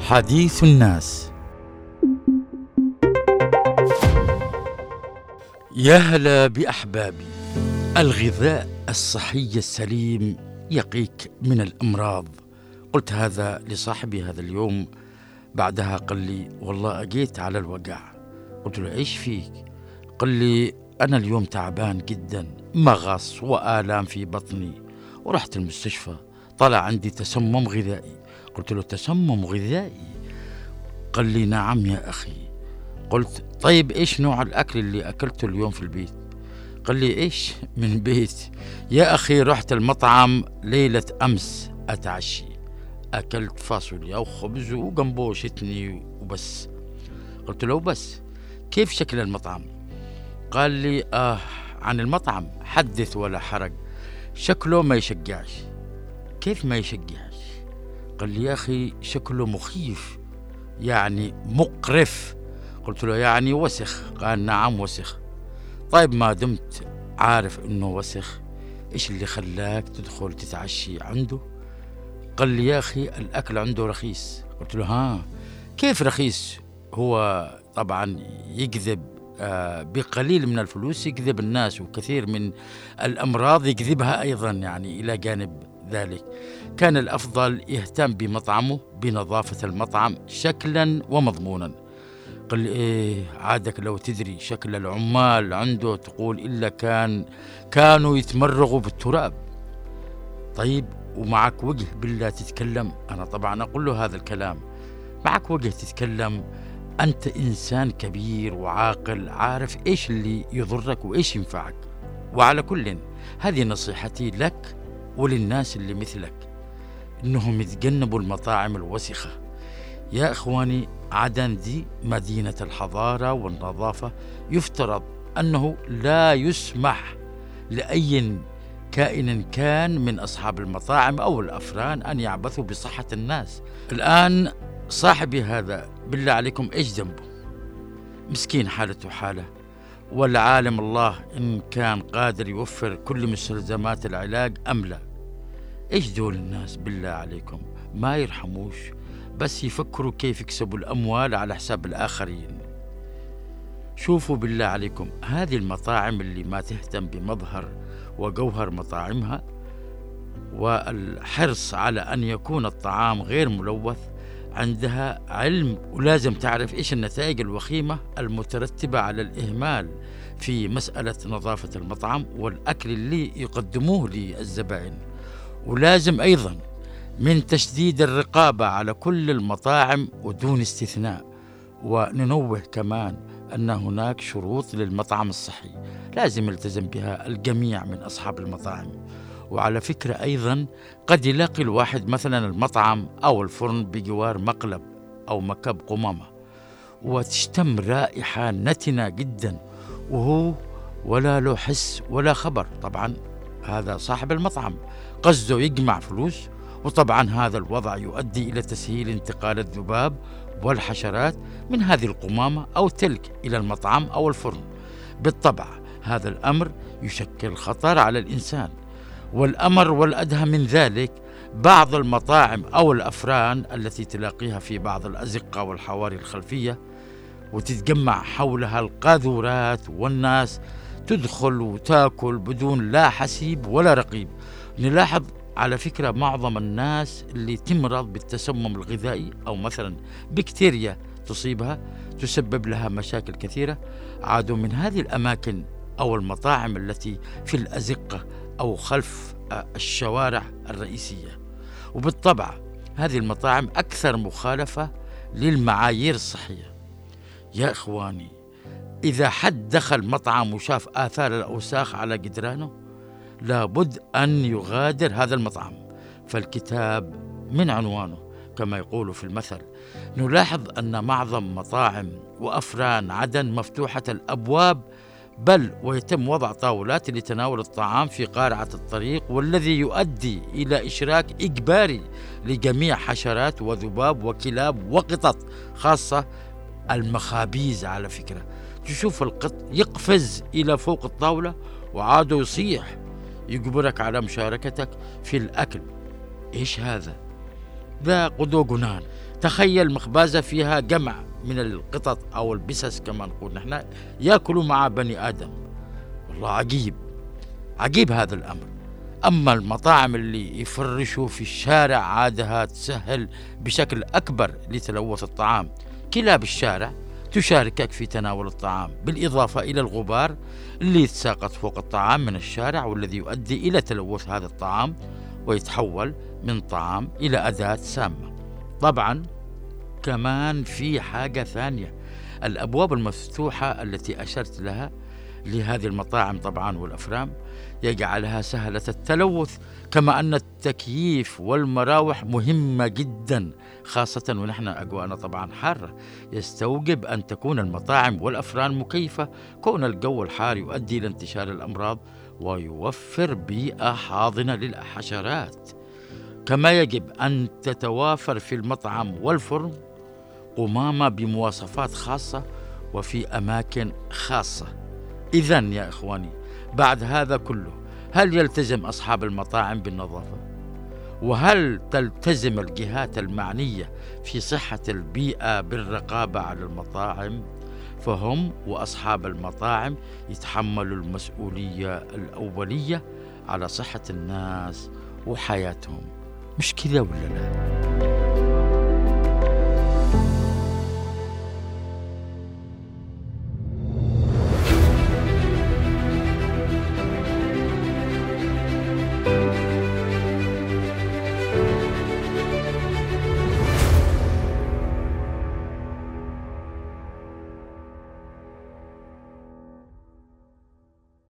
حديث الناس. يا هلا بأحبابي الغذاء الصحي السليم يقيك من الأمراض. قلت هذا لصاحبي هذا اليوم. بعدها قال لي والله أجيت على الوقع قلت له إيش فيك؟ قال لي أنا اليوم تعبان جدا مغص وآلام في بطني. ورحت المستشفى طلع عندي تسمم غذائي. قلت له تسمم غذائي. قال لي نعم يا أخي. قلت طيب إيش نوع الأكل اللي أكلته اليوم في البيت؟ قال لي إيش؟ من بيت. يا أخي رحت المطعم ليلة أمس أتعشي. أكلت فاصوليا وخبز وجنبه شتني وبس. قلت له بس. كيف شكل المطعم؟ قال لي آه عن المطعم. حدث ولا حرج. شكله ما يشجعش. كيف ما يشجعش قال لي يا أخي شكله مخيف يعني مقرف. قلت له يعني وسخ. قال نعم وسخ. طيب ما دمت عارف إنه وسخ. إيش اللي خلاك تدخل تتعشي عنده؟ قال لي يا أخي الأكل عنده رخيص. قلت له ها كيف رخيص؟ هو طبعا يكذب آه، بقليل من الفلوس يكذب الناس وكثير من الأمراض يكذبها أيضا يعني إلى جانب ذلك. كان الأفضل يهتم بمطعمه بنظافة المطعم شكلا ومضمونا. قال لي إيه عادك لو تدري شكل العمال عنده تقول إلا كان كانوا يتمرغوا بالتراب. طيب ومعك وجه بالله تتكلم؟ أنا طبعا أقول له هذا الكلام. معك وجه تتكلم؟ أنت إنسان كبير وعاقل عارف إيش اللي يضرك وإيش ينفعك. وعلى كل هذه نصيحتي لك وللناس اللي مثلك إنهم يتجنبوا المطاعم الوسخة. يا إخواني عدن دي مدينة الحضارة والنظافة. يفترض أنه لا يسمح لأي كائن كان من أصحاب المطاعم أو الأفران أن يعبثوا بصحة الناس. الآن صاحبي هذا بالله عليكم إيش ذنبه؟ مسكين حالته حالة. والعالم الله إن كان قادر يوفر كل مستلزمات العلاج أم لا. إيش دول الناس بالله عليكم؟ ما يرحموش بس يفكروا كيف يكسبوا الأموال على حساب الآخرين. شوفوا بالله عليكم هذه المطاعم اللي ما تهتم بمظهر وجوهر مطاعمها والحرص على أن يكون الطعام غير ملوث عندها علم ولازم تعرف إيش النتائج الوخيمة المترتبة على الإهمال في مسألة نظافة المطعم والأكل اللي يقدموه للزبائن. ولازم أيضا من تشديد الرقابة على كل المطاعم ودون استثناء. وننوه كمان أن هناك شروط للمطعم الصحي لازم يلتزم بها الجميع من أصحاب المطاعم. وعلى فكرة أيضا قد يلاقي الواحد مثلا المطعم أو الفرن بجوار مقلب أو مكب قمامة وتشتم رائحة نتنة جدا وهو ولا له حس ولا خبر. طبعا هذا صاحب المطعم قصده يجمع فلوس وطبعا هذا الوضع يؤدي إلى تسهيل انتقال الذباب والحشرات من هذه القمامة أو تلك إلى المطعم أو الفرن. بالطبع هذا الأمر يشكل خطر على الإنسان. والأمر والأدهى من ذلك بعض المطاعم أو الأفران التي تلاقيها في بعض الأزقة والحواري الخلفية وتتجمع حولها القاذورات والناس تدخل وتأكل بدون لا حسيب ولا رقيب. نلاحظ على فكرة معظم الناس اللي تمرض بالتسمم الغذائي أو مثلا بكتيريا تصيبها تسبب لها مشاكل كثيرة. عادوا من هذه الأماكن أو المطاعم التي في الأزقة أو خلف الشوارع الرئيسية. وبالطبع هذه المطاعم أكثر مخالفة للمعايير الصحية. يا إخواني إذا حد دخل مطعم وشاف آثار الأوساخ على جدرانه لابد أن يغادر هذا المطعم. فالكتاب من عنوانه كما يقول في المثل نلاحظ أن معظم مطاعم وأفران عدن مفتوحة الأبواب بل ويتم وضع طاولات لتناول الطعام في قارعة الطريق والذي يؤدي إلى إشراك إجباري لجميع حشرات وذباب وكلاب وقطط خاصة المخابيز على فكرة. تشوف القط يقفز إلى فوق الطاولة وعاده يصيح يجبرك على مشاركتك في الأكل. إيش هذا؟ ذا قدو جنان تخيل مخبازة فيها جمع من القطط أو البسس كما نقول نحن يأكلوا مع بني آدم. والله عجيب عجيب هذا الأمر. أما المطاعم اللي يفرشوا في الشارع عادها تسهل بشكل أكبر لتلوث الطعام. كلاب الشارع تشاركك في تناول الطعام بالإضافة إلى الغبار اللي يتساقط فوق الطعام من الشارع والذي يؤدي إلى تلوث هذا الطعام ويتحول من طعام إلى أداة سامة. طبعا كمان في حاجة ثانية. الأبواب المفتوحة التي أشرت لها لهذه المطاعم طبعا والأفرام يجعلها سهلة التلوث كما أن التكييف والمراوح مهمة جدا خاصة ونحن أجواءنا طبعا حارة. يستوجب أن تكون المطاعم والأفران مكيفة كون الجو الحار يؤدي إلى انتشار الأمراض ويوفر بيئة حاضنة للحشرات. كما يجب أن تتوافر في المطعم والفرن قمامة بمواصفات خاصة وفي أماكن خاصة إذا يا إخواني بعد هذا كله هل يلتزم أصحاب المطاعم بالنظافة؟ وهل تلتزم الجهات المعنية في صحة البيئة بالرقابة على المطاعم؟ فهم وأصحاب المطاعم يتحملوا المسؤولية الأولية على صحة الناس وحياتهم مش كذا ولا لا؟